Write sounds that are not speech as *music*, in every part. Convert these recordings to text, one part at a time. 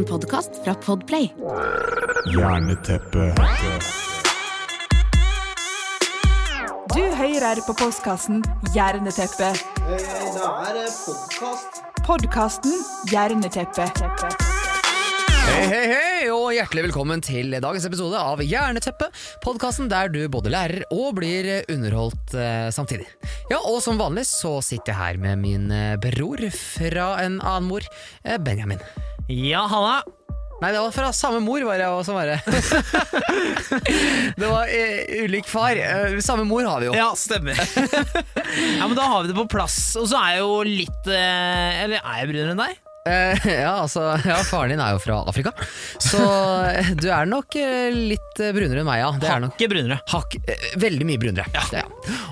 En podkast fra Podplay. Hjerneteppe Du hører på postkassen Hjerneteppe. Det er podkast. Podkasten Hjerneteppe. Hei, hei, hei, og hjertelig velkommen til dagens episode av Jerneteppet. Podkasten der du både lærer og blir underholdt eh, samtidig. Ja, og som vanlig så sitter jeg her med min eh, bror fra en annen mor, eh, Benjamin. Ja, Hanna? Nei, det var fra samme mor, var jeg også *laughs* det var uh, ulik far. Uh, samme mor har vi jo. Ja, stemmer. *laughs* ja, men Da har vi det på plass. Og så er jeg jo litt uh, Eller er jeg brunere enn deg? Uh, *laughs* ja, altså, ja, faren din er jo fra Afrika, så du er nok litt brunere enn meg, ja. Det Hakket brunere. Hakk, eh, veldig mye brunere. Ja. ja.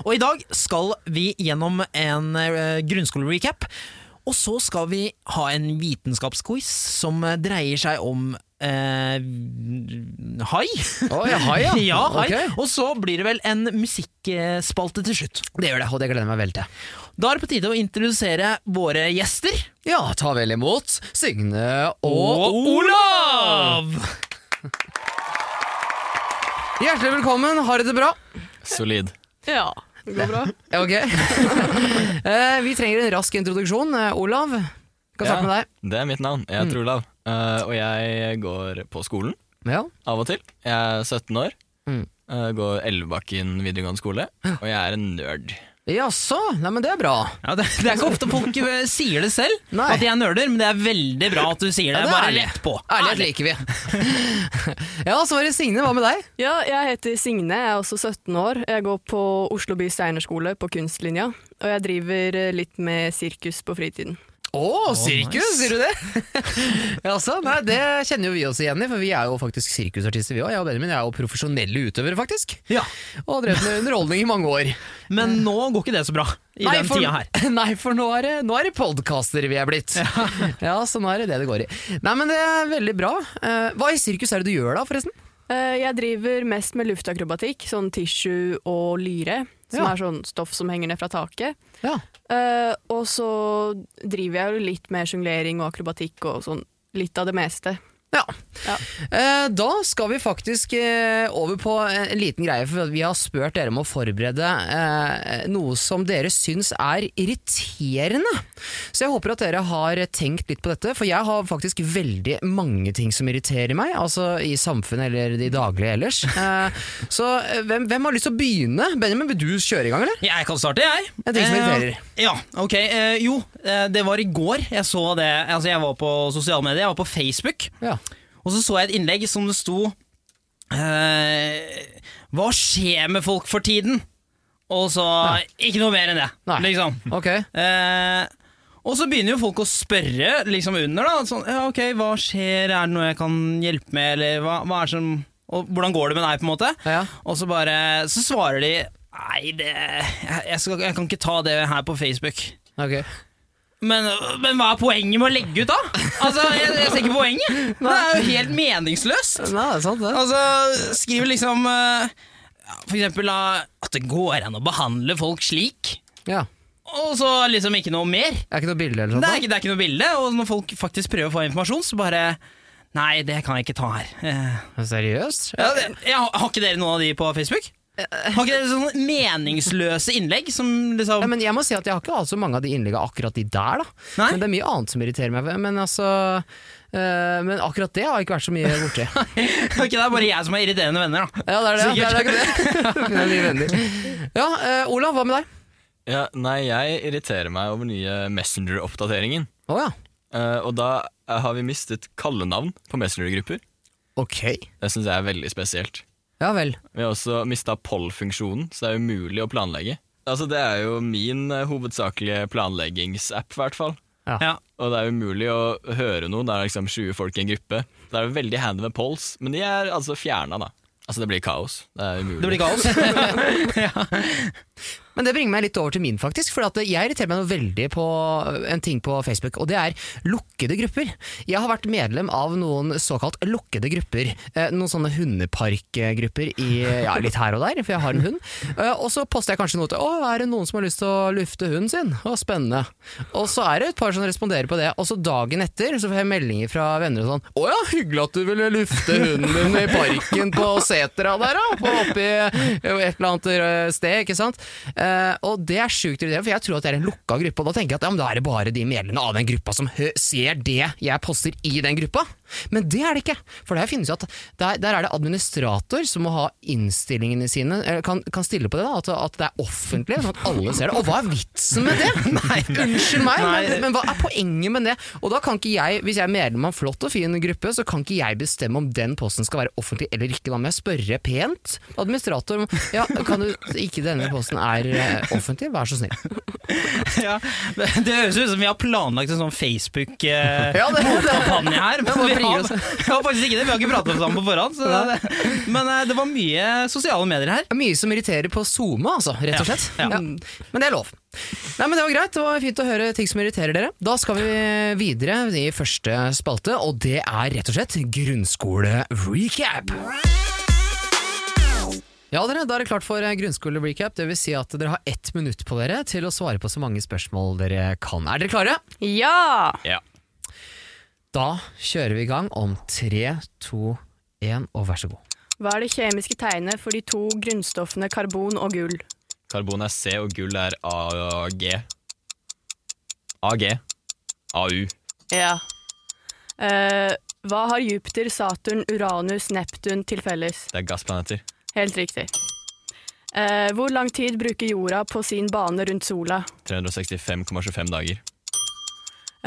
Og i dag skal vi gjennom en grunnskolerecap. Og så skal vi ha en vitenskapsquiz som dreier seg om eh, hai. Oh, ja, hai, ja. *laughs* ja, hai. Okay. Og så blir det vel en musikkspalte til slutt. Det gjør det, og det gleder jeg meg veldig til. Da er det på tide å introdusere våre gjester. Ja, ta vel imot Signe og, Og Olav! Hjertelig velkommen, har dere det bra? Solid. Ja, det går bra. *laughs* Ok. *laughs* Eh, vi trenger en rask introduksjon. Eh, Olav, kan starte med deg. Det er mitt navn. Jeg heter Olav, eh, og jeg går på skolen Ja. av og til. Jeg er 17 år, Mm. eh, går Elvebakken videregående skole, og jeg er en nerd. Jaså, nei, men det er bra. Ja, det, det er ikke ofte folk eh, sier det selv, Nei. at de er nerder, men det er veldig bra at du sier det. Ja, det er bare ærlig. rett på. Ærlighet liker vi. *laughs* ja, så var det Signe, hva med deg? Ja, jeg heter Signe, jeg er også 17 år. Jeg går på Oslo by steinerskole på kunstlinja, og jeg driver eh, litt med sirkus på fritiden. Å, sirkus, nice. sier du det? *laughs* altså, nei, det kjenner jo vi oss igjen i, for vi er jo faktisk sirkusartister vi òg. Jeg og Benjamin er jo profesjonelle utøvere, faktisk. Ja. Og har drevet med underholdning i mange år. *laughs* Men nå går ikke det så bra i den for, tida her. *laughs* Nei, for nå er det, nå er det podkaster vi er blitt. Ja. så nå er det det det går i. Nei, men det er veldig bra. Eh, hva i sirkus er det du gjør da, forresten? Eh, Jeg driver mest med luftakrobatikk, sånn tissue og lyre, som Ja. er sånn stoff som henger ned fra taket. Ja. Eh, Og så driver jeg jo litt med sjonglering og akrobatikk og sånn litt av det meste. Ja. Ja. Eh, da skal vi faktisk eh, over på en liten greie, for vi har spurt dere om å forberede eh, noe som dere syns er irriterende. Så jeg håper at dere har tenkt litt på dette, for jeg har faktisk veldig mange ting som irriterer meg, altså i samfunnet eller i daglige ellers. *laughs* Eh, så eh, hvem, hvem har lyst til å begynne? Benjamin, vil du kjøre i gang, eller? Jeg kan starte, jeg. En ting som Eh, irriterer. Ja, ok. Eh, jo, det var i går jeg så det. Altså, jeg var på sosiale medier, jeg var på Facebook, Ja. Og så så jeg et innlegg som det sto eh, Hva skjer med folk for tiden? Og så Ikke noe mer enn det, Nei. liksom. Ok. Eh, og så begynner jo folk å spørre liksom under, da. Sånn, ja, ok, hva skjer, er det noe jeg kan hjelpe med, eller hva, hva er det som og Hvordan går det med deg, på en måte? Ja. ja. Og så bare Så svarer de Nei, det jeg, jeg, skal, jeg kan ikke ta det her på Facebook. Ok. Men, men hva er poenget med å legge ut, da? Altså, Jeg, jeg ser ikke poenget. Det er jo helt meningsløst. Nei, det er sant, det. Altså, skriver liksom eh, For eksempel uh, at det går an å behandle folk slik. Ja. Og så liksom ikke noe mer. Det er ikke noe bilde eller Det er, sånt? ikke, det er ikke noe bilde, og når folk faktisk prøver å få informasjon, så bare Nei, det kan jeg ikke ta her. Eh, da? Seriøst? Ja, det, jeg, har har ikke dere noen av de på Facebook? Har ikke dere sånne meningsløse innlegg som liksom Ja, men jeg må si at jeg har ikke hatt så mange av de innleggene akkurat de der, da. Nei? Men det er mye annet som irriterer meg. Men altså øh, Men akkurat det har jeg ikke vært så mye borti. *laughs* Ok, det er bare jeg som har irriterende venner, da. Ja, det er det. Sikkert. det, er det. *laughs* Ja, øh, Olav, hva med deg? Ja, nei, jeg irriterer meg over nye Messenger-oppdateringen. Oh, ja. uh, og da eh, har vi mistet kallenavn på Messenger-grupper. Ok. Det syns jeg er veldig spesielt. Ja vel. Vi har også mista poll-funksjonen, så det er umulig å planlegge. Altså, Det er jo min eh, hovedsakelige planleggingsapp, i hvert fall. Ja. Og det er umulig å høre noe. Det er liksom 20 folk i en gruppe. Det er jo veldig handy med polls, men de er altså fjerna, da. Altså, det blir kaos. Det er umulig. Det blir kaos. *laughs* *laughs* Men det bringer meg litt over til min, faktisk. For jeg irriterer meg noe veldig på en ting på Facebook, og det er lukkede grupper. Jeg har vært medlem av noen såkalt lukkede grupper. Eh, Noen sånne hundeparkgrupper i, ja, litt her og der, for jeg har en hund. Eh, Og så poster jeg kanskje noe til Å, er det noen som har lyst til å lufte hunden sin? Å, spennende. Og så er det et par som responderer på det, og så dagen etter så får jeg meldinger fra venner og sånn Å ja, hyggelig at du ville lufte hunden din i parken på setra der, da. På oppi et eller annet eh, sted, ikke sant. Eh, og det er sjukt irriterende, for jeg tror at det er en lukka gruppe, og da tenker jeg at ja, da er det bare de medlemmene av den gruppa som ser det jeg poster i den gruppa. Men det er det ikke, for der finnes jo at der, der er det administrator som må ha innstillingene sine, kan, kan stille på det, da, at, at det er offentlig, sånn at alle ser det. Og hva er vitsen med det? *laughs* Unnskyld meg, men, men hva er poenget med det? Og da kan ikke jeg, hvis jeg er medlem av en flott og fin gruppe, så kan ikke jeg bestemme om den posten skal være offentlig eller ikke. Da må jeg spørre pent. Administrator, ja, kan du ikke denne posten er eh, offentlig, vær så snill. *laughs* Ja, det høres ut som vi har planlagt en sånn Facebook-kampanje Ja, her. men Men har, oss- *laughs* Ja, faktisk ikke det, vi har ikke pratet sammen på forhånd. Så det, men eh, det var mye sosiale medier her. Er Mye som irriterer på SoMe, altså, rett og slett. ja. Ja. Men det er lov. Nei, men Det var greit, det var fint å høre ting som irriterer dere. Da skal vi videre i første spalte, og det er rett og slett grunnskole-recap. Ja, dere, Da er det klart for eh, grunnskole-recap. Det vil si at dere har ett minutt på dere til å svare på så mange spørsmål dere kan. Er dere klare? Ja! Ja. Da kjører vi i gang om tre, to, én, og vær så god. Hva er det kjemiske tegnet for de to grunnstoffene karbon og gull? Karbon er C, og gull er AG. AG. AU. Ja. Eh, hva har Jupiter, Saturn, Uranus, Neptun til felles? Det er gassplaneter. Helt riktig. Eh, hvor lang tid bruker jorda på sin bane rundt sola? 365,25 dager.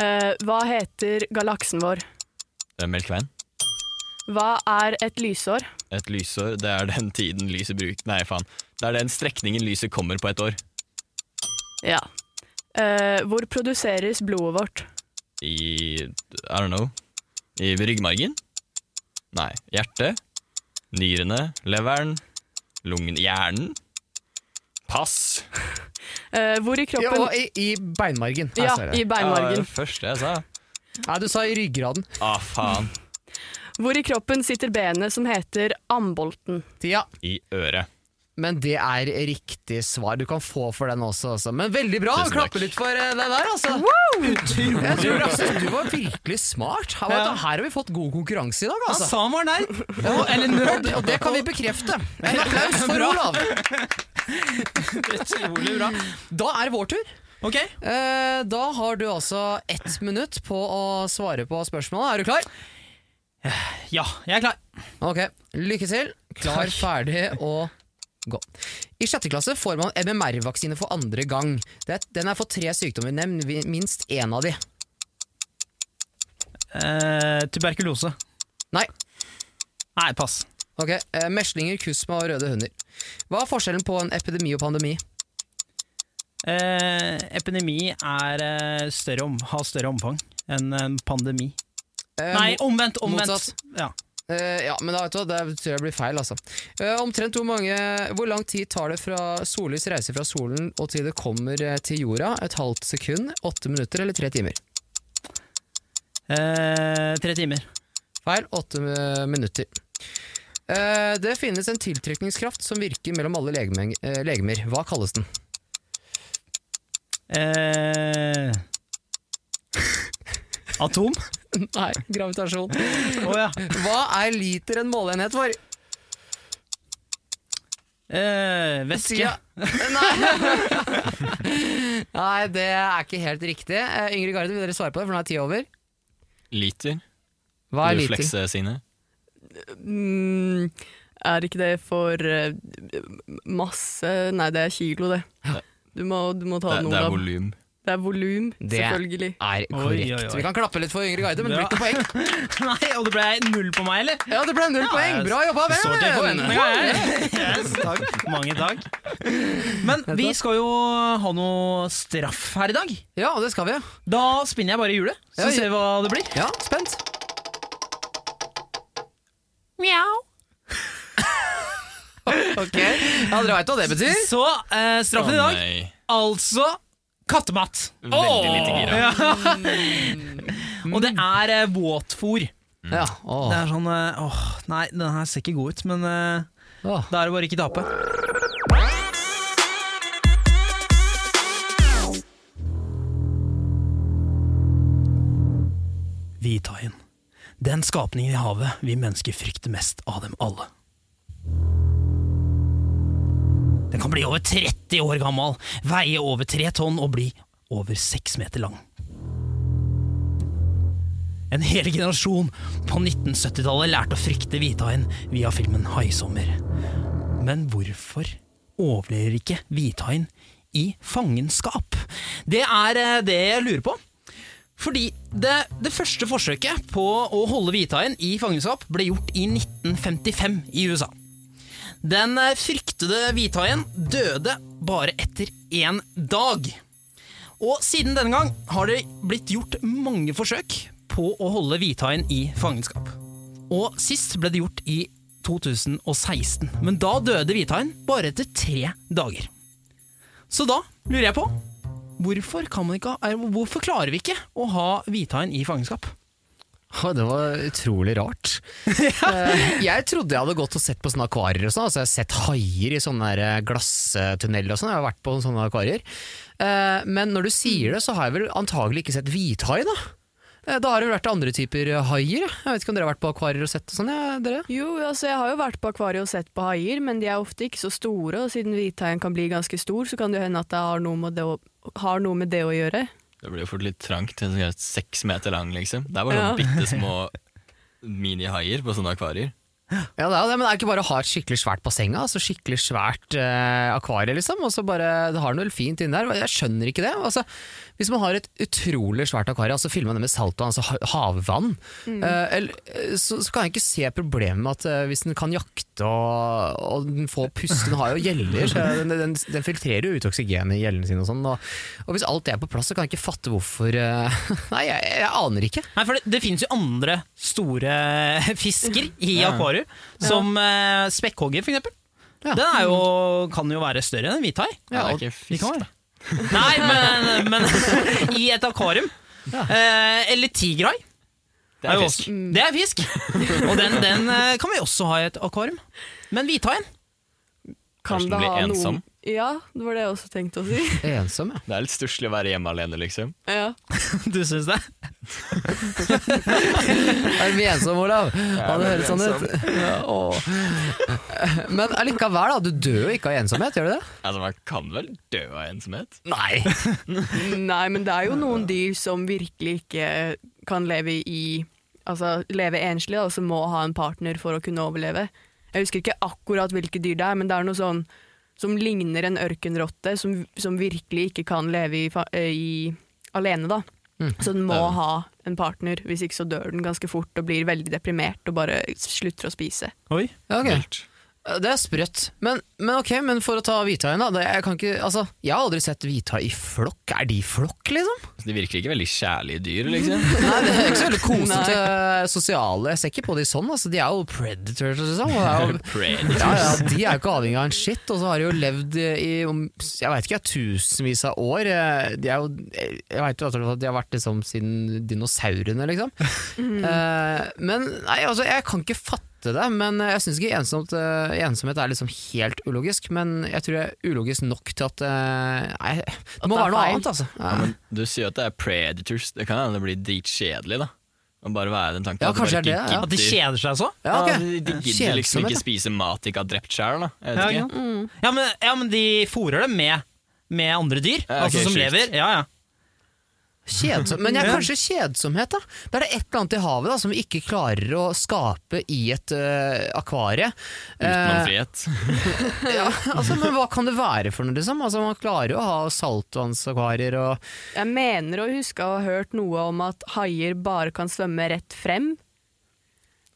Eh, hva heter galaksen vår? Er Melkveien. Hva er et lysår? Et lysår, det er den tiden lyset bruker Nei, faen. Det er den strekningen lyset kommer på et år. Ja. Eh, hvor produseres blodet vårt? I I don't know. I ryggmargen? Nei. Hjertet? Nyrene? Leveren? Lungen? Hjernen? Pass. *laughs* Eh, hvor i Ja, kroppen og i, i beinmargen. Her Ja, i i Ja, det beinmargen. første jeg sa. Nei, du sa i ryggraden. Ah, faen. Hvor i kroppen sitter benet som heter ambolten? Tida. I øret. Men det er riktig svar. Du kan få for den også. også. Men veldig bra! Tusen. Klappe litt for deg der, altså. Jeg tror altså, du var virkelig smart. Her, ja. du, her har vi fått god konkurranse i dag, Han altså. sa han var nerd! Eller nerd, og det kan vi bekrefte. En *laughs* applaus for Olav. Utrolig bra. Da er det vår tur. Ok, Eh, da har du altså ett minutt på å svare på spørsmålet. Er du klar? ja, jeg er klar. Ok, lykke til. Klar, ferdig og gå. I sjette klasse får man MMR-vaksine for andre gang. Det den er for tre sykdommer. Nevn minst én av de. Eh, tuberkulose. Nei. Nei, pass. Ok, eh, Meslinger, kusma og røde hunder. Hva er forskjellen på en epidemi og pandemi? Eh, epidemi er eh, større om, har større omfang enn en pandemi. Eh, Nei, mo- omvendt! omvendt. motsatt. Ja. eh, ja, men da vet du hva, det tror jeg blir feil, altså. Eh, omtrent hvor mange Hvor lang tid tar det fra sollys reiser fra solen og til det kommer eh, til jorda? Et halvt sekund, åtte minutter eller tre timer? Eh, tre timer. Feil. Åtte eh, minutter. Eh, det finnes en tiltrekningskraft som virker mellom alle legeme- eh, legemer. Hva kalles den? Eh, *laughs* atom? Nei, gravitasjon. Oh, ja. Hva er liter en måleenhet for? Eh, væske. Nei. *laughs* Nei, det er ikke helt riktig. Eh, Ingrid Garde, vil dere svare på det, for nå er tida over? Liter. Hva er liter? Reflekse sine. Mm, er ikke det for eh, masse Nei, det er kilo, det. Du må, du må ta Det, den, det er volym. volum. Det er volum, Det- Er korrekt. oi, oi. Vi kan klappe litt for Yngre Guide, men det blir ikke noe poeng. *laughs* Nei, og det ble null på meg, eller? Ja, det ble null poeng! Bra jobba, Står til venn! *laughs* Yes, takk. Mange takk. Men vi skal jo ha noe straff her i dag. Ja, det skal vi. Da spinner jeg bare hjulet, så Ja, ser vi hva det blir. Ja, spent. *laughs* Ok, ja, Dere veit hva det betyr? Så eh, straffen i Å, dag, nei. altså kattemat. Veldig lite gira. *laughs* Og det er eh, våtfôr. Ja, Det er sånn eh, åh, Nei, den her ser ikke god ut, men eh, åh. da er det bare ikke tape. Hvithaien. Den skapningen i havet vi mennesker frykter mest av dem alle. Den kan bli over 30 år gammel, veie over tre tonn og bli over seks meter lang. En hel generasjon på 1970-tallet lærte å frykte hvithaien via filmen Haisommer. Men hvorfor overlever ikke hvithaien i fangenskap? Det er eh, det jeg lurer på. Fordi det, det første forsøket på å holde hvithaien i fangenskap ble gjort i 1955 i USA. Den eh, fryktede hvithaien døde bare etter én dag. Og siden denne gang har det blitt gjort mange forsøk på å holde hvithaien i fangenskap. Og sist ble det gjort i 2016, men da døde hvithaien bare etter tre dager. Så da lurer jeg på Hvorfor, kan man ikke, er- hvorfor klarer vi ikke å ha hvithaien i fangenskap? Det var utrolig rart. *laughs* Eh, jeg trodde jeg hadde gått og sett på sånne akvarier og sånn. Altså, jeg har sett haier i sånne eh, glasstunneler og sånn. Jeg har vært på sånne akvarier. Eh, Men når du sier det, så har jeg vel antagelig ikke sett hvithai, da. Da har det vært andre typer haier. Jeg vet ikke om dere har vært på akvarier og sett sånn? Ja, dere? Jo, altså jeg har jo vært på akvariet og sett på haier, men de er ofte ikke så store, og siden hvithaien kan bli ganske stor, så kan det hende at det har noe med det å, har noe med det å gjøre. Det blir jo fort litt trangt. en Seks meter lang, liksom. Det er bare Ja. bitte små minihaier på sånne akvarier. Ja, det er det, men det er ikke bare å ha et skikkelig svært basseng, altså skikkelig svært eh, akvarie, liksom, og så bare det har noe fint inni der. Jeg skjønner ikke det. Altså, hvis man har et utrolig svært akvarie, altså fyller man det med saltvann, altså ha- havvann, eh, eller, eh, så, så kan jeg ikke se problemet med at eh, hvis den kan jakte og, og den får puste, den har jo gjeller, så den, den, den filtrerer jo ut oksygenet i gjellene sine og sånn, og, og hvis alt det er på plass, så kan jeg ikke fatte hvorfor eh, *laughs* Nei, jeg, jeg aner ikke. Nei, for det, det finnes jo andre store *laughs* fisker i Ja. akvarier, som eh, spekkhogger for eksempel. Ja. Den er jo, kan jo være større enn en hvithai. Ja, det er ikke fisk. Nei, men, men *laughs* i et akvarium. Eh, eller tigerhai. Det er fisk. Det er fisk. Og den, den eh, kan vi også ha i et akvarium. Men hvithaien Kan det ha ensom? Noen... Ja, det var det jeg også tenkte å si. Ensom, ja. Det er litt stusslig å være hjemme alene, liksom. Ja. Du syns *laughs* det? Er du mye ensom, Olav? Ja, det høres sånn ut. Ja. Men allikevel, da. Du dør jo ikke av ensomhet, gjør du det? Altså, Man kan vel dø av ensomhet? Nei. Nei, men det er jo noen dyr som virkelig ikke kan leve i Altså leve enslig, da, som må ha en partner for å kunne overleve. Jeg husker ikke akkurat hvilke dyr det er, men det er noe sånn som ligner en ørkenrotte, som, som virkelig ikke kan leve i, eh, i alene, da. Så den må Ja. ha en partner, hvis ikke så dør den ganske fort og blir veldig deprimert og bare slutter å spise. Oi. Ja, okay. Vilt. Det er sprøtt. Men, men ok, men for å ta hvithaien, da. Det, jeg, kan ikke, altså, jeg har aldri sett hvithai i flokk. Er de i flokk, liksom? De virker ikke veldig kjærlige dyr, liksom. *laughs* Nei, det er ikke så veldig *laughs* kosete sosiale. Jeg ser ikke på de sånn. Altså, de er jo predators, liksom. Er jo, *laughs* predators. ja, ja, de er jo ikke avhengig av en shit, og så har de jo levd i jeg vet ikke, tusenvis av år. De er jo, jeg veit jo at de har vært liksom siden dinosaurene, liksom. Eh, men nei, altså, jeg kan ikke fatte det, men jeg syns ikke ensomhet, eh, ensomhet er liksom helt ulogisk. Men jeg tror det er ulogisk nok til at eh, Nei, det må det være noe feil. annet, altså. Ja, men du sier at det er predators. Det kan hende det blir dritkjedelig, da. Å bare være den tanken Ja, at de bare det ja. At de kjeder seg så? Ja, okay. Ja, de, de gidder liksom ikke spise mat de ikke har drept sjøl. Ja, ikke ja, men, ja, men de fôrer det med, med andre dyr, Ja, ok, altså som sjukt. lever. Ja, ja. Kjedsom, men jeg, kanskje kjedsomhet, da. Det er det et eller annet i havet da, som vi ikke klarer å skape i et uh, akvarie. Utenom Eh, frihet. *laughs* ja, altså, men hva kan det være for noe, liksom? Altså, man klarer jo å ha saltvannsakvarier og Jeg mener å huske å ha hørt noe om at haier bare kan svømme rett frem.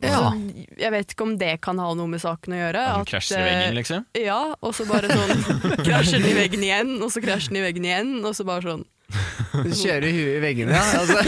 Ja. Så jeg vet ikke om det kan ha noe med saken å gjøre. At, krasjer i eh, veggen, liksom. Ja, og så bare sånn *laughs* krasjer den i veggen igjen, og så krasjer den i veggen igjen, og så bare sånn *laughs* kjøre huet i veggene. Ja, altså. *laughs*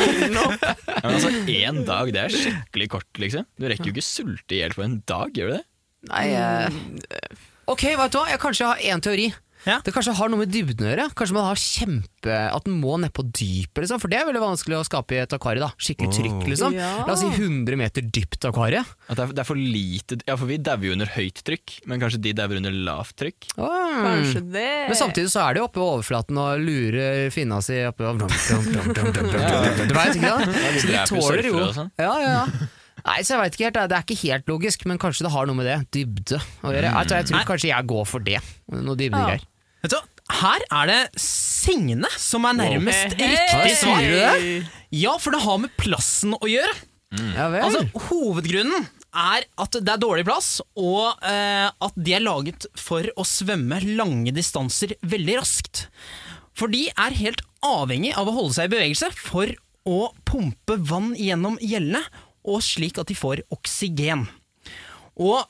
Ja, men altså, Én dag, det er skikkelig kort, liksom. Du rekker jo ikke sulte i hjel på en dag, gjør du det? Nei, uh, Ok, vet du hva? Jeg kanskje har én teori. Ja. Det kanskje har noe med dybden å gjøre. Kanskje man har kjempe At den må ned på dypet, liksom. For det er veldig vanskelig å skape i et akvarie. da Skikkelig trykk, liksom. Ja. La oss si 100 meter dypt akvarie. At det, er, det er for lite Ja, for vi dauer jo under høyt trykk, men kanskje de dauer under lavt trykk? Kanskje det. Men samtidig så er de oppe ved overflaten og lurer finna si oppe *laughs* Du veit ikke det? de Så de tåler jo sånn. Ja, ja, ja. Nei, så jeg vet ikke helt, det er ikke helt logisk, men kanskje det har noe med det. Dybde å gjøre. Jeg tror, jeg tror kanskje jeg går for det. Noe dybdegreier. Vet du, hva? her er det Signe som er nærmest wow. riktig svar. Ja, for det har med plassen å gjøre. Ja vel. Altså, Hovedgrunnen er at det er dårlig plass, og eh, at de er laget for å svømme lange distanser veldig raskt. For de er helt avhengig av å holde seg i bevegelse for å pumpe vann gjennom gjellene, og slik at de får oksygen. Og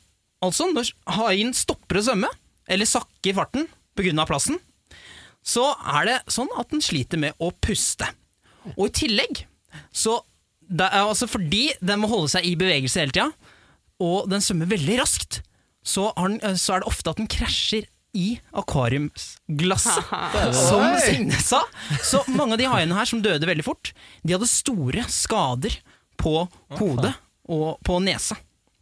altså, når haien stopper å svømme, eller sakker farten pga. plassen, så er det sånn at den sliter med å puste. Og i tillegg, så det er altså fordi den må holde seg i bevegelse hele tida, og den svømmer veldig raskt, så, har den, så er det ofte at den krasjer i akvariumsglasset, som Signe sa. Så mange av de haiene her som døde veldig fort, de hadde store skader på hodet og på nesa.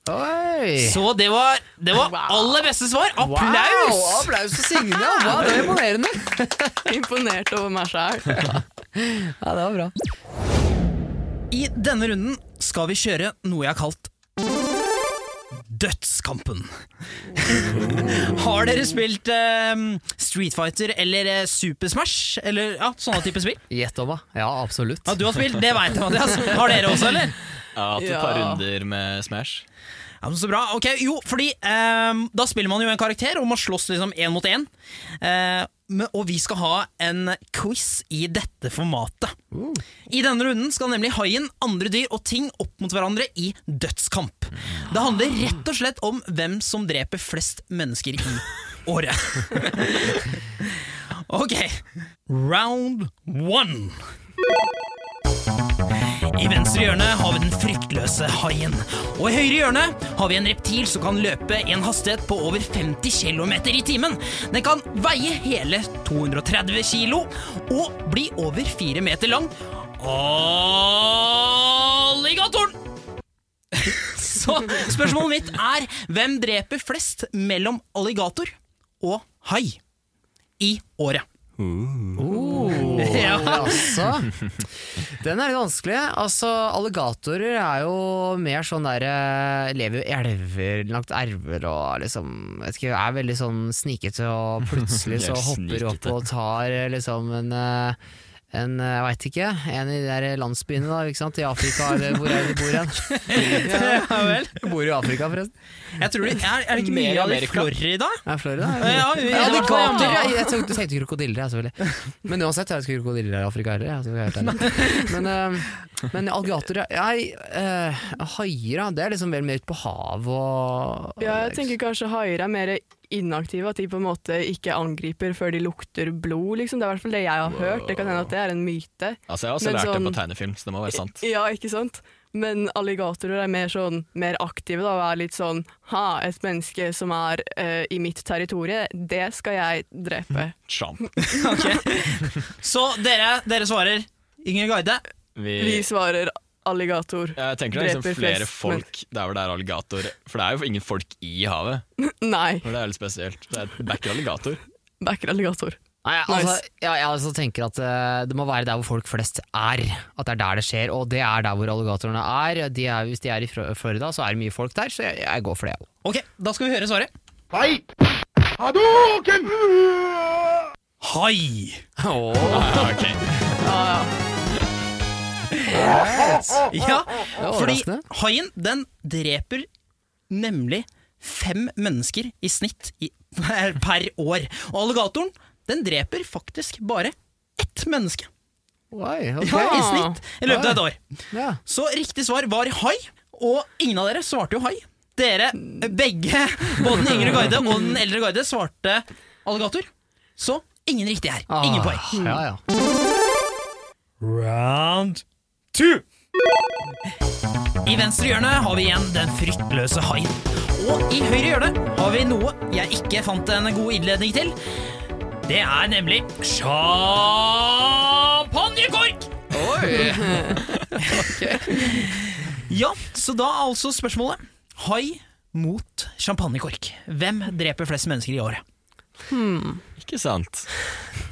Oi. Så det var, det var aller beste svar. Wow, Applaus! til Signe! Wow, *laughs* det var imponerende. *laughs* Imponert over meg sjæl. Ja, det var bra. I denne runden skal vi kjøre noe jeg har kalt Dødskampen. *laughs* har dere spilt eh, Street Fighter eller uh, Super Smash? Eller ja, sånne type spill? Gjett om, da. Ja, absolutt. Ja, Du har spilt, det veit jeg, Mathias. Har dere også, eller? Ja, hatt et par runder med Smash. Ja, men Så bra. Ok, jo, fordi um, da spiller man jo en karakter, og man slåss liksom én mot én. Eh, men- og vi skal ha en quiz i dette formatet. I denne runden skal nemlig haien, andre dyr og ting opp mot hverandre i dødskamp. Det handler rett og slett om hvem som dreper flest mennesker i *laughs* året. ok, round one. I venstre hjørne har vi den fryktløse haien. Og i høyre hjørne har vi en reptil som kan løpe i en hastighet på over 50 km i timen. Den kan veie hele 230 kilo og bli over 4 meter lang. Alligatoren! *laughs* Så spørsmålet mitt er hvem dreper flest mellom alligator og hai i året? Ja. *laughs* Altså, den er litt vanskelig. Altså, Alligatorer er jo mer sånn der eh, Lever i elver, langt elver og liksom vet ikke, Er veldig sånn snikete, og *laughs* plutselig så er hopper opp og tar eh, liksom en eh, en, eh, jeg veit ikke, en i de der landsbyene da, ikke sant? i Afrika, eller hvor er det de bor hen? *laughs* Ja vel. *laughs* De bor i Afrika, forresten. Jeg tror det, er, er det ikke Mer mye av det i. Florida? Ja, Florida? Ja, ja, Ja, ja, alligator! ja. Jeg, jeg tenkte, tenkte krokodiller, jeg, selvfølgelig. Men uansett, jeg vet ikke krokodiller er i Afrika heller. Men, uh, men alligator Nei, uh, Haier, da, det er liksom vel mer ute på havet og Ja, jeg tenker kanskje haier er mer inaktive, at de på en måte ikke angriper før de lukter blod. Liksom. Det er i hvert fall det jeg har hørt. Det kan hende at det er en myte. Altså Jeg har også Men lært det sånn- på tegnefilm, så det må være sant. *laughs* Ja, ikke sant? Men alligatorer er mer, sånn, mer aktive da, og er litt sånn Ha, et menneske som er uh, i mitt territorie, det skal jeg drepe. *laughs* Champ. Ok. Så dere, dere svarer Inger Guide. Vi, Vi svarer alligator. jeg tenker det er liksom flere flest, folk der hvor det er alligator. For det er jo ingen folk i havet. *laughs* Nei, For det er litt spesielt. Det er backer alligator. backer alligator. Nei, altså, Nice. ja, jeg altså tenker at uh, det må være der hvor folk flest er. At det er der det skjer, og det er der hvor alligatorene er. De er hvis de er i Florida, så er det mye folk der, så jeg, jeg går for det. jeg. Ok, da skal vi høre svaret. Hei! Hadoken! Hai! Ah, ok. Ja, *laughs* var fordi haien den dreper nemlig fem mennesker i snitt i, *laughs* per, år. Og alligatoren den dreper faktisk bare ett menneske Oi, okay. ja, i snitt i løpet av et år. Ja. Så riktig svar var hai, og ingen av dere svarte jo hai. Dere begge, både den yngre guide og den eldre guide, svarte alligator. Så ingen riktig her. Ingen Ah, poeng. Ja, ja. Round two. I venstre hjørne har vi igjen den fryktløse haien. Og i høyre hjørne har vi noe jeg ikke fant en god innledning til. Det er nemlig champagnekork! Oi! *laughs* Ja, så da er altså spørsmålet hai mot champagnekork. Hvem dreper flest mennesker i året? Ikke sant?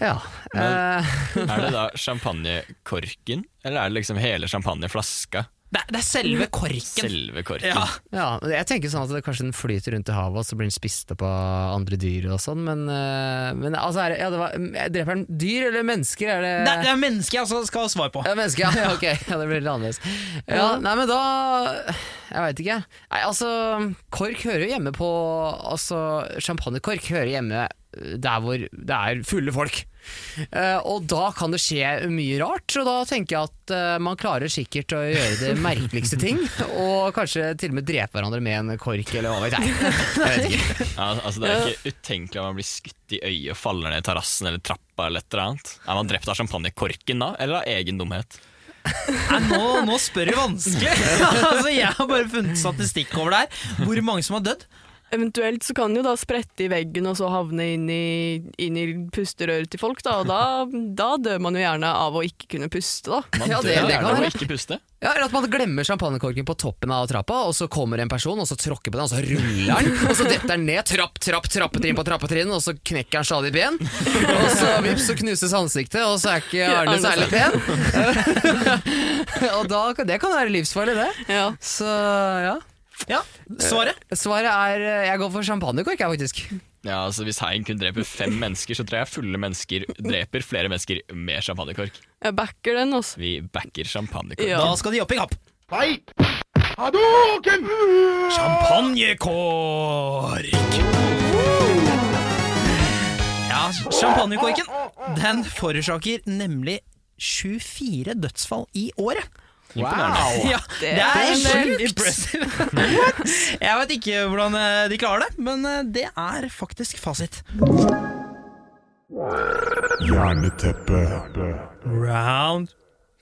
Ja. Men Er det da champagnekorken, eller er det liksom hele champagneflaska? Det, er- det er selve korken. Selve korken? Ja, ja, jeg tenker sånn at det kanskje den flyter rundt i havet, og så blir den spist opp av andre dyr og sånn, men, eh, men altså er ja, det var, Dreper den dyr eller mennesker? Er det, det, er- det er mennesker jeg altså skal ha svar på. Ja, mennesker, *laughs* ja. Ok, ja, det blir litt annerledes. Ja, nei, men da Jeg veit ikke. Nei, altså, kork hører jo hjemme på Altså, champagnekork hører hjemme der hvor det er fulle folk. Uh, og da kan det skje mye rart, og da tenker jeg at uh, man klarer sikkert å gjøre det merkeligste ting, *laughs* og kanskje til og med drepe hverandre med en kork, eller hva vet jeg. Jeg vet ikke. *laughs* Ja, altså Det er ikke utenkelig at man blir skutt i øyet og faller ned i terrassen eller trappa. eller et eller annet. Er man drept av champagnekorken da, eller av egen dumhet? Nei, nå, nå spør du vanskelig! *laughs* altså, jeg har bare funnet statistikk over det her. Hvor mange som har dødd. Eventuelt så kan den jo da sprette i veggen og så havne inn i, inn i pusterøret til folk, da, og da, da dør man jo gjerne av å ikke kunne puste, da. Man Ja, dør det- det gjerne kan av å ikke puste. Ja, eller at man glemmer champagnekorken på toppen av trappa, og så kommer en person og så tråkker på den, og så ruller den, og så detter den ned, trapp, trapp, trappetrinn på trappetrinn, og så knekker han stadig ben. Og så vips, så knuses ansiktet, og så er ikke Arne Arne særlig pen. *laughs* og da, det kan være livsfarlig, det. Ja. Så ja. Ja, Svaret? Svaret er Jeg går for champagnekork, jeg, faktisk. Ja, altså Hvis haien kun dreper fem mennesker, så tror jeg fulle mennesker dreper flere mennesker med champagnekork. Jeg backer den, altså. Vi backer champagnekork. Ja. Da skal de opp i kapp. Champagnekork! Ja, champagnekorken den forårsaker nemlig 24 dødsfall i året. Imponerende. Ja, *laughs* det Det er er sjukt sjukt. impressive. *laughs* Jeg vet ikke hvordan eh, de klarer det, men eh, det er faktisk fasit. Hjerneteppe. Round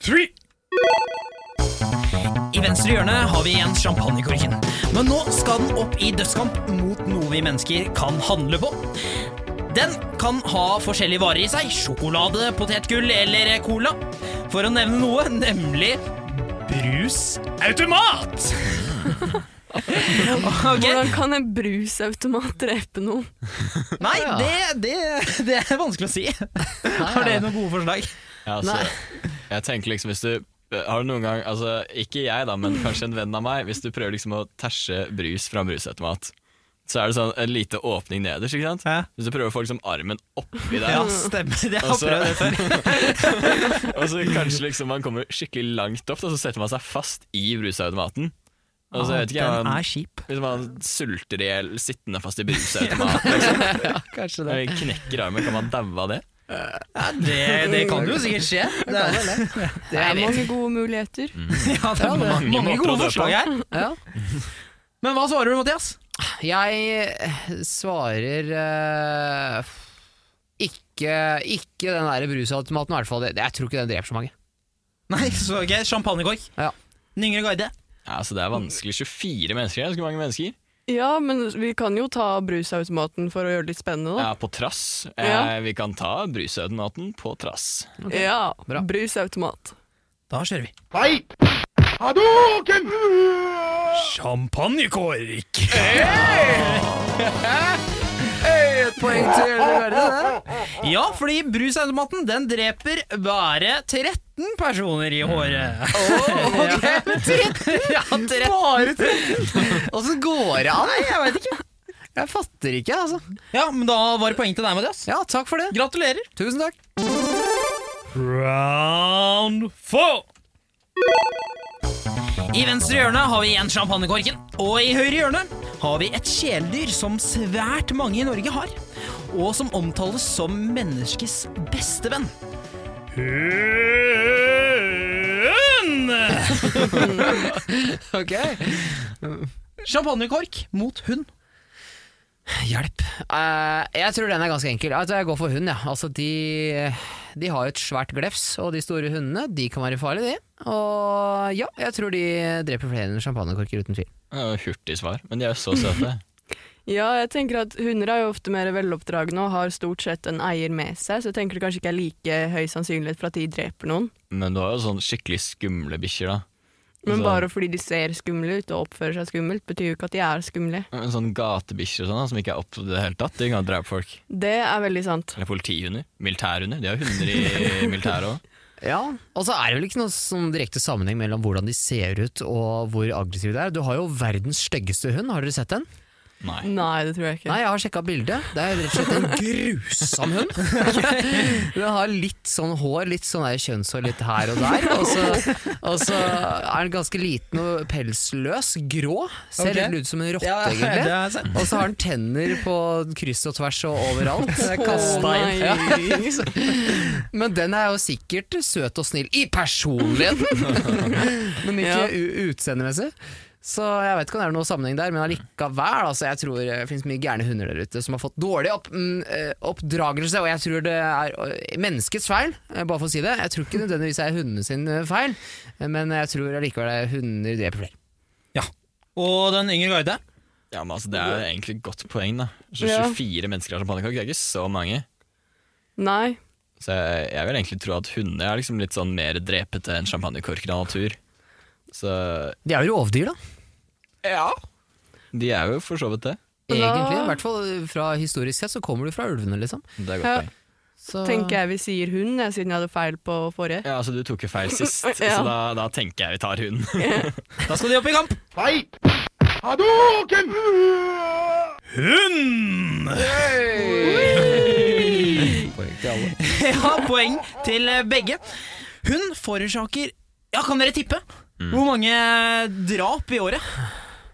three. I venstre hjørne har vi igjen champagnekorken. Men nå skal den opp i dødskamp mot noe vi mennesker kan handle på. Den kan ha forskjellige varer i seg. Sjokolade, potetgull eller cola. For å nevne noe, nemlig brusautomat! *laughs* okay. Hvordan kan en brusautomat drepe noen? Nei, det, det, det er vanskelig å si. Har dere noen gode forslag? Ja, altså, jeg tenker liksom hvis du har du noen gang, altså Ikke jeg, da, men kanskje en venn av meg. Hvis du prøver liksom å tæsje brus fra en brusautomat, så er det sånn en lite åpning nederst. ikke sant? Hæ? Hvis du prøver å få liksom armen oppi der, Ja, stemmer. Jeg har prøvd det før. *laughs* og så kanskje liksom man kommer skikkelig langt opp, da, så setter man seg fast i brusautomaten. Og så vet ikke Den man, er kjip. Hvis man sulter i hjel sittende fast i brusautomaten, *laughs* liksom, *laughs* Ja, kanskje det. og knekker armen, kan man daue av det? Ja, det, det kan jo sikkert skje. Det er, Det er mange gode muligheter. ja, det er mange, mange gode forslag her. Ja. Men hva svarer du, Mathias? Jeg svarer uh, ikke, ikke den der brusautomaten, i hvert fall. Jeg tror ikke den dreper så mange. Nei, så ok, champagnekork. Ja. Den yngre guide. Ja, så Det er vanskelig. 24 mennesker, ganske mange mennesker. Ja, men vi kan jo ta brusautomaten for å gjøre det litt spennende, da. Ja, på trass. Eh, Ja. Vi kan ta brusautomaten på trass. Ja, bra. brusautomat. Da kjører vi. Champagnekork! Et poeng til Verde, det. Ja, fordi brusautomaten den dreper bare 13 personer i håret. Oh, Ok, men *laughs* 13? Ja, 13. Bare 13? Åssen går det an? Nei, jeg vet ikke. Jeg fatter ikke, altså. Ja, men da var det poeng til deg, Mathias. Ja, takk for det. Gratulerer. Tusen takk. Round four. I venstre hjørne har vi igjen champagnekorken, og i høyre hjørne har vi et kjæledyr som svært mange i Norge har, og som omtales som menneskets beste venn. Hund! *laughs* Ok. Champagnekork mot hund. Hjelp. Uh, jeg tror den er ganske enkel. Altså, jeg går for hund, ja. Altså, de, de har jo et svært glefs, og de store hundene de kan være farlige, de. Og ja, jeg tror de dreper flere enn champagnekorker, uten tvil. Hurtig svar, men de er jo så søte. *laughs* Ja, jeg tenker at hunder er jo ofte mer veloppdragne og har stort sett en eier med seg, så jeg tenker det kanskje ikke er like høy sannsynlighet for at de dreper noen. Men du har jo sånn skikkelig skumle bikkjer, da. Men Altså- bare fordi de ser skumle ut og oppfører seg skummelt, betyr jo ikke at de er skumle. En sånn gatebikkjer og sånn, som ikke er opp i det hele tatt. De kan drepe folk. Det er veldig sant. Eller politihunder. Militærhunder. De har hunder i *laughs* militæret òg. Ja, og så er det vel ikke noe sånn direkte sammenheng mellom hvordan de ser ut og hvor aggressive de er. Du har jo verdens styggeste hund, har dere sett den? Nei. Nei, det tror jeg ikke. Nei, jeg har sjekka bildet. Det er rett og slett en grusom hund. *laughs* Den har litt sånn hår, litt sånn der kjønnshår litt her og der. Og så, og så er den ganske liten og pelsløs, grå. Ser okay. litt ut som en rotte, Ja, egentlig. Og så har den tenner på kryss og tvers og overalt. Kasta inn. Ja. *laughs* Men den er jo sikkert søt og snill i personligheten, *laughs* men ikke Ja. utseendemessig. Så jeg vet ikke om det er noen sammenheng der, men allikevel. Altså, jeg tror det finnes mye gærne hunder der ute som har fått dårlig opp, mm, eh, oppdragelse, og jeg tror det er eh, menneskets feil, eh, bare for å si det. Jeg tror ikke nødvendigvis det er hundene sin feil, men jeg tror allikevel det er hunder dreper flere. Ja. Og den yngre guide? Ja, men altså, Det er egentlig et godt poeng. da Så Ja. 24 mennesker har champagnekork, det er ikke så mange. Nei. Så jeg, jeg vil egentlig tro at hunder er liksom litt sånn mer drepete enn champagnekorker av natur. Så De er jo rovdyr, da. ja. De er jo for så vidt det. Egentlig. I hvert fall fra historisk sett så kommer du fra ulvene, liksom. Det er godt Ja. poeng. Så Tenker jeg vi sier hund, jeg, siden jeg hadde feil på forrige. Ja, altså Du tok jo feil *laughs* sist, Ja. så da, da tenker jeg vi tar hunden. *laughs* Da skal de opp i kamp. Fight! Hadouken! Hund! *laughs* Ja, poeng til eh, begge. Hun forårsaker Ja, kan dere tippe? Hvor mange drap i året?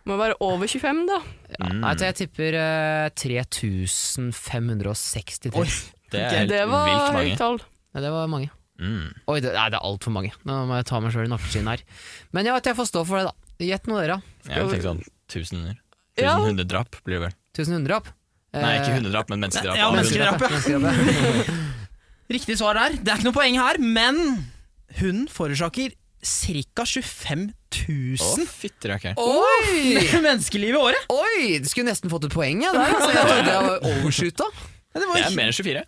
Må være over 25, da. Ja, nei, jeg tipper eh, 3563. Oi. Det er helt Det var vilt mange. høyt tall. Ja, det var mange. Mm. Oi, det, nei, det er altfor mange. Nå må jeg ta meg sjøl i nakkeskinnet her. Men ja, jeg får stå for det, da. Gjett noe, dere. Jeg vil tenke sånn 1000 hunder. 1000 Ja. hundedrap blir det vel. 1000 hundedrap. Nei, ikke Eh, hundedrap, men menneskedrap. Ja, menneskedrap, ja. menneskedrap, ja. *laughs* Riktig svar der. Det er ikke noe poeng her, men hun forårsaker ca. 25 Å, 000 fytti okay. Oi! *laughs* menneskeliv i året. Oi! Det skulle nesten fått et poeng, ja, der. Altså, jeg trodde jeg var overshoota. Ja, det var Det er mer enn 24.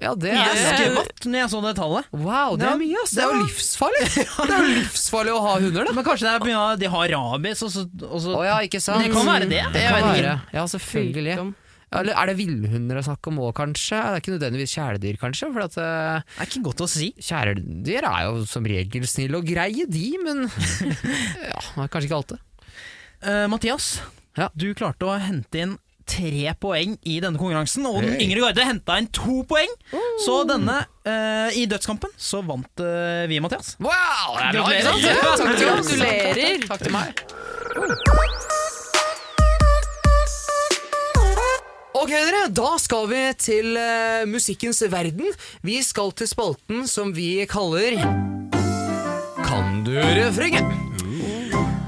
Ja, det er skvatt når jeg så det tallet. Wow, det er mye, ass. Det er jo livsfarlig. *laughs* Det er jo livsfarlig å ha hunder, da. Men kanskje det er mye, de har rabies, og så, og så Oh, ja, ikke sant? Det kan være det. Det det kan være. Ja, selvfølgelig. Eller er det villhunder det er snakk om òg, kanskje? Det er ikke nødvendigvis kjæledyr, kanskje? At eh, Det er ikke godt å si. kjæledyr er jo som regel snille og greie, de, men *laughs* ja, kanskje ikke alltid. Uh, Mathias, Ja. du klarte å hente inn tre poeng i denne konkurransen, og den yngre garde henta inn to poeng. Så denne, uh, i dødskampen, så vant uh, vi, Mathias. Wow! Er *laughs* Gratulerer. oss. Gratulerer. Takk til meg. Ok dere, da skal vi til uh, musikkens verden. Vi skal til spalten som vi kaller Kan du refrenget?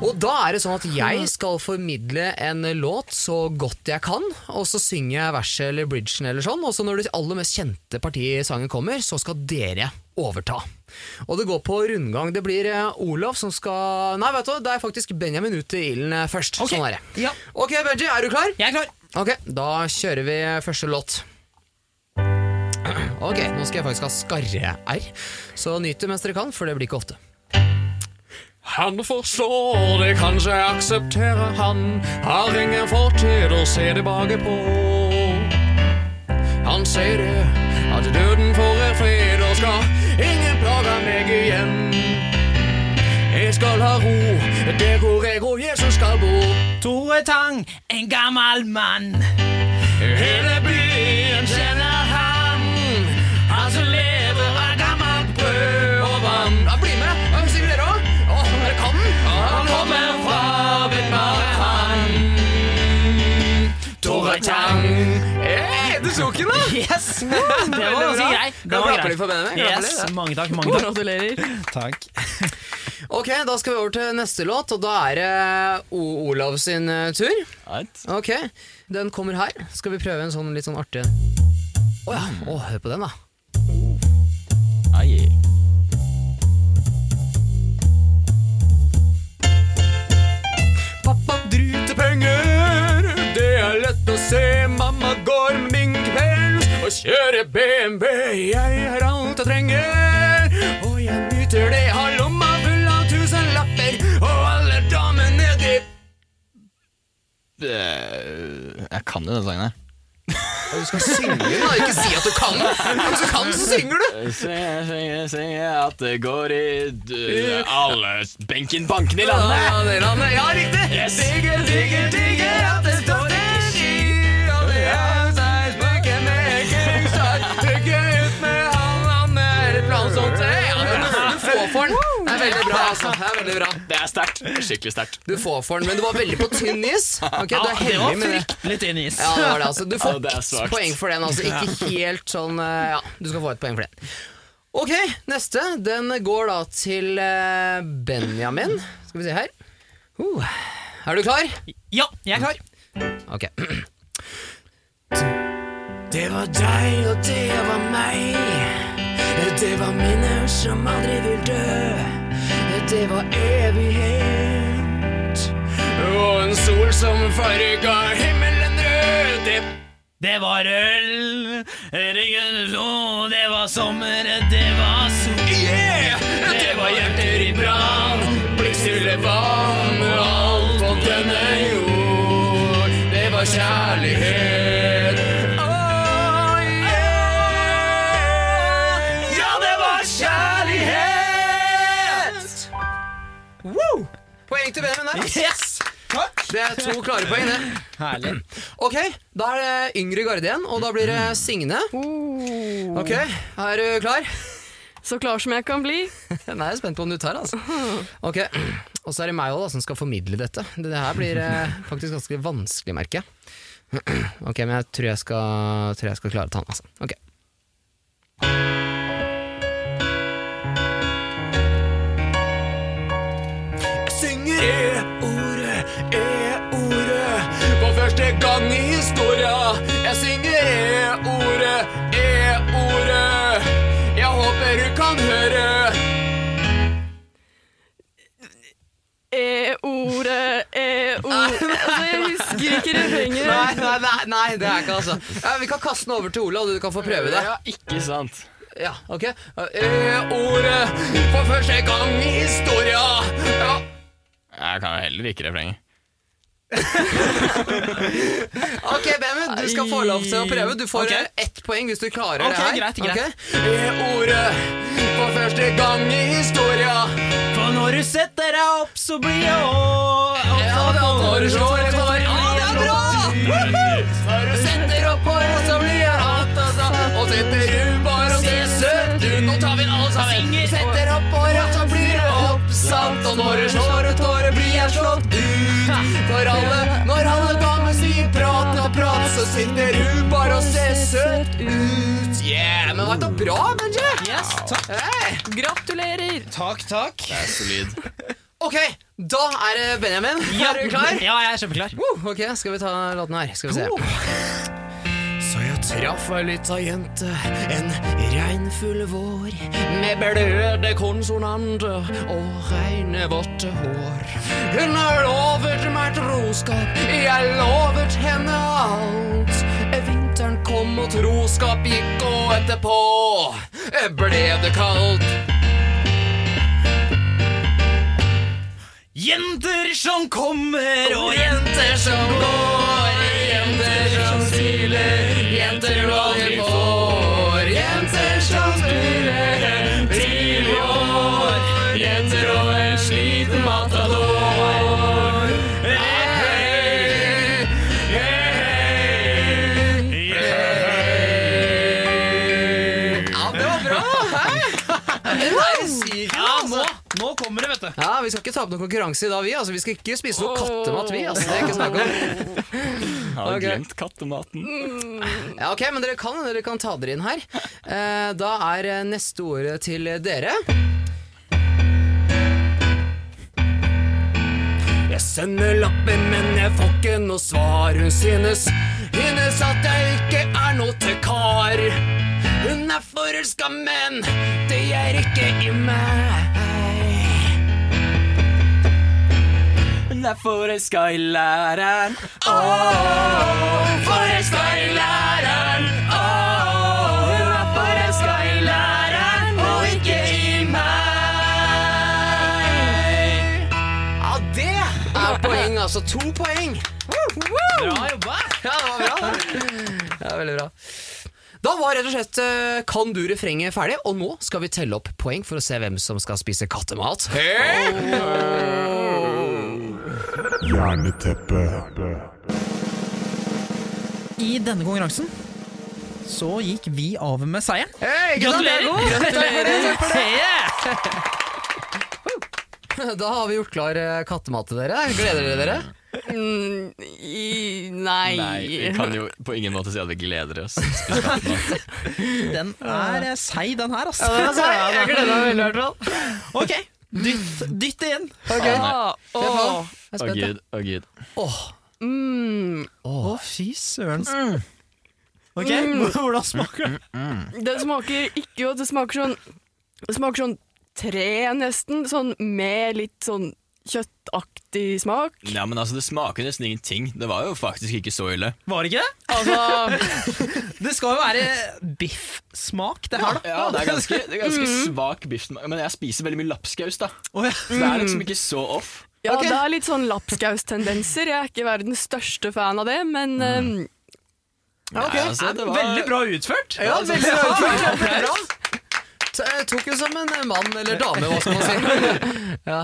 Og da er det sånn at jeg skal formidle en låt så godt jeg kan, og så synger jeg verset eller bridgen eller sånn, og så når det aller mest kjente partiet i sangen kommer, så skal dere overta. Og det går på rundgang. Det blir eh, Olav som skal Nei, vet du, det er faktisk Benjamin ut til ilden eh, først. Okay. Sånn er det. Ja. Ok, Benji, er du klar? Jeg er klar. Ok, da kjører vi første låt. Ok, nå skal jeg faktisk ha skarre-r, så nyt det mens dere kan, for det blir ikke ofte. Han forstår det, kanskje aksepterer han, har ingen fortid å se tilbake på. Han sier det, at døden får Jeg skal ha ro, der hvor jeg og Jesus skal bo. Tore Tang, en gammel mann. Hele byen kjenner han Han som lever av gammelt brød og vann. Ja, Bli med, ja, vi det da? Åh, dere kan den Han kommer fra, vet bare han. Tore Tang Tok den da *laughs* Yes! Det var ganske grei. Det var klappe for Benjamin? Yes, mange takk, mange takk. Gratulerer. Takk. *laughs* Ok, da skal vi over til neste låt, og da er det o Olav sin eh, tur. Ok, den kommer her. Skal vi prøve en sånn litt sånn artig Å ja, Oh, hør på den, da. Ai. Pappa driter penger, det er lett å se. Mamma går min minkpels og kjører BMW. Jeg har alt jeg trenger, og jeg nyter det. Har lomma full av tusenlapper, og alle damene de Eh, Jeg kan jo den sangen her. Du skal synge den, da. Ikke si at du kan den. Hvis du kan, så synger du. Synge, synge, synge at det går i alle benken bankene i landet. Ja, det landet. ja riktig. Yes. Digger, digger, digger at det står veldig bra, altså. Det er veldig bra. Det er sterkt. Skikkelig sterkt. Du får for den, men du var veldig på tynn is. *laughs* Okay, du er det var heldig med det. fryktelig tynn is. Ja, det var det, altså. Du får Ja, svakt. poeng for den. Altså. Ikke helt sånn eh, Ja, du skal få et poeng for den. Ok, neste. Den går da til eh, Benjamin. Skal vi se her. Uh. Er du klar? Ja, jeg er klar. Ok. Det var deg, og det var meg. Det var minner som aldri vil dø. Det var evighet. Og en sol som farga himmelen rød. Det Det var øl, ringen og det var sommer, det var sol. Yeah! Det var hjerter i brann, blikkstille vann, alt på denne jord. Det var kjærlighet. Poeng til Benjamin der. Yes! Det er to klare poeng, det. Herlig. Ok, da er det yngre garde igjen, og da blir det Signe. Ok, er du klar? Så klar som jeg kan bli. Nei, jeg er spent på om du tar, altså. *laughs* Ok, Og så er det meg også, da, som skal formidle dette. Det her blir eh, faktisk ganske vanskelig, merker jeg. *clears throat* Ok, men jeg tror jeg skal, tror jeg skal klare å ta den, altså. Ok. E-ordet, e-ordet, for første gang i historia. Jeg synger e-ordet, e-ordet. Jeg håper du kan høre. E-ordet, e-ord Altså, jeg husker ikke refrenget. Nei, nei, nei, nei, det er ikke altså. Ja, vi kan kaste den over til Ola, og du kan få prøve det. Ja, ikke sant. Ja, ok. E-ordet for første gang i historia. Ja. Jeg kan jo heller ikke refrenget. *laughs* Ok, Benjamin, du skal få lov til å prøve. Du får Ok. eh, ett poeng hvis du klarer okay, det her. greit, greit. Okay? E-ordet for første gang i historia. For når du setter deg opp, så blir jeg òg Ja, det er når du slår et hår. Ja, det er bra! For alle, når alle damer sier prat og prat, så sitter du bare og ser søt ut. Yeah, men var det bra, Benji? Yes, takk. Hey. Gratulerer! Takk, takk. Det er solid. *laughs* Ok, da er det Benjamin. Er du klar? Ja, jeg er kjempeklar. Uh, ok, skal vi ta låten her? Skal vi se. Jeg traff ei lita jente en regnfull vår med bløde konsonanter og reine, våtte hår. Hun har lovet meg troskap, jeg lovet henne alt. Vinteren kom og troskap gikk, og etterpå ble det kaldt. Jenter som kommer og Jenter som går, jenter som smiler, jenter du aldri får. Jenter som spiller til år, jenter og en sliten matador. Hey, hey. Hey. Ja, det var bra! Hæ? Den er sykt, altså. nå, nå kommer det, vet du. Ja, Vi skal ikke ta opp noen konkurranse i dag, vi. Altså, vi skal ikke spise noe kattemat, vi. Altså, det er ikke snakk om. *laughs* Jeg har okay. glemt kattematen. Ja, ok, Men dere kan, dere kan ta dere inn her. Eh, da er eh, neste ordet til dere. Jeg sender lapper, men jeg får ikke noe svar. Hun synes, synes at jeg ikke er noe til kar. Hun er forelska, men det gjør ikke i meg. Er forelska i læreren. Åh, forelska i læreren. Åh, hun er forelska i læreren og ikke i meg. Ja, det er poeng, altså. To poeng. Bra jobba! Ja, det var bra. Ja, veldig bra. Da var rett og slett eh, Kan du refrenget ferdig, og nå skal vi telle opp poeng for å se hvem som skal spise kattemat. Jerneteppe. I denne konkurransen så gikk vi av med seieren. Hey, Gratulerer! gratulerer. gratulerer. Da har vi gjort klar eh, kattemat til dere. Gleder dere dere? Mm, i, nei. Nei, vi kan jo på ingen måte si at vi gleder oss. Den er eh, seig, den her, altså. Jeg gleder meg veldig, i hvert fall. Ok, dytt, dytt det inn. Okay. Ah, Jeg er Å spent, gud, å gud. Åh. mm, Å, fy søren. Ok, *laughs* hvordan smaker det? det smaker ikke godt. Det smaker sånn Det smaker sånn tre, nesten. Sånn med litt sånn kjøttaktig smak. Ja, men altså, Det smaker nesten ingenting. Det var jo faktisk ikke så ille. Var det ikke det? Altså *laughs* Det skal jo være biffsmak, det her, da. Ja, Det er ganske, det er ganske svak biffsmak. Men jeg spiser veldig mye lapskaus, da. Å, ja. Så det er liksom ikke så off. Ja, okay. det er litt sånn lapskaustendenser. Jeg er ikke verdens største fan av det, men um, Nei, altså, det var, Veldig bra utført. Ja, veldig bra. *laughs* Veldig bra. T- Jeg tok jo som en mann eller dame, hva skal man si. *laughs* ja.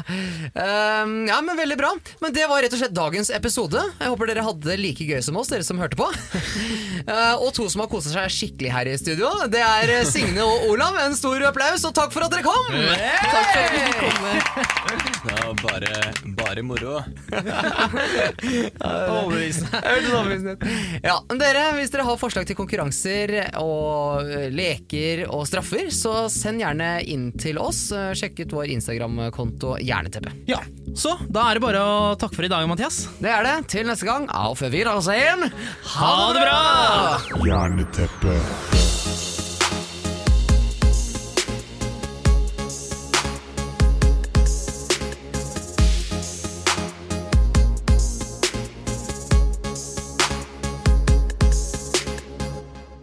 Ehm, ja, men veldig bra. Men det var rett og slett dagens episode. Jeg håper dere hadde det like gøy som oss, dere som hørte på. *laughs* Eh, og to som har koset seg skikkelig her i studio, det er eh, Signe og Olav. En stor applaus, og takk for at dere kom! takk for at dere kom. det var bare, bare moro. *laughs* Overbevisende. Ja, dere, Hvis dere har forslag til konkurranser og eh, leker og straffer, så send gjerne inn til oss. Eh, Sjekk ut vår Instagram-konto Hjerneteppe. Ja, så da er det bare å takke for i dag, Mathias. Det er det. Til neste gang. Auf Wiedersehen. Ha det bra! Jerneteppe.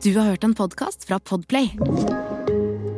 Du har hørt en podkast fra Podplay.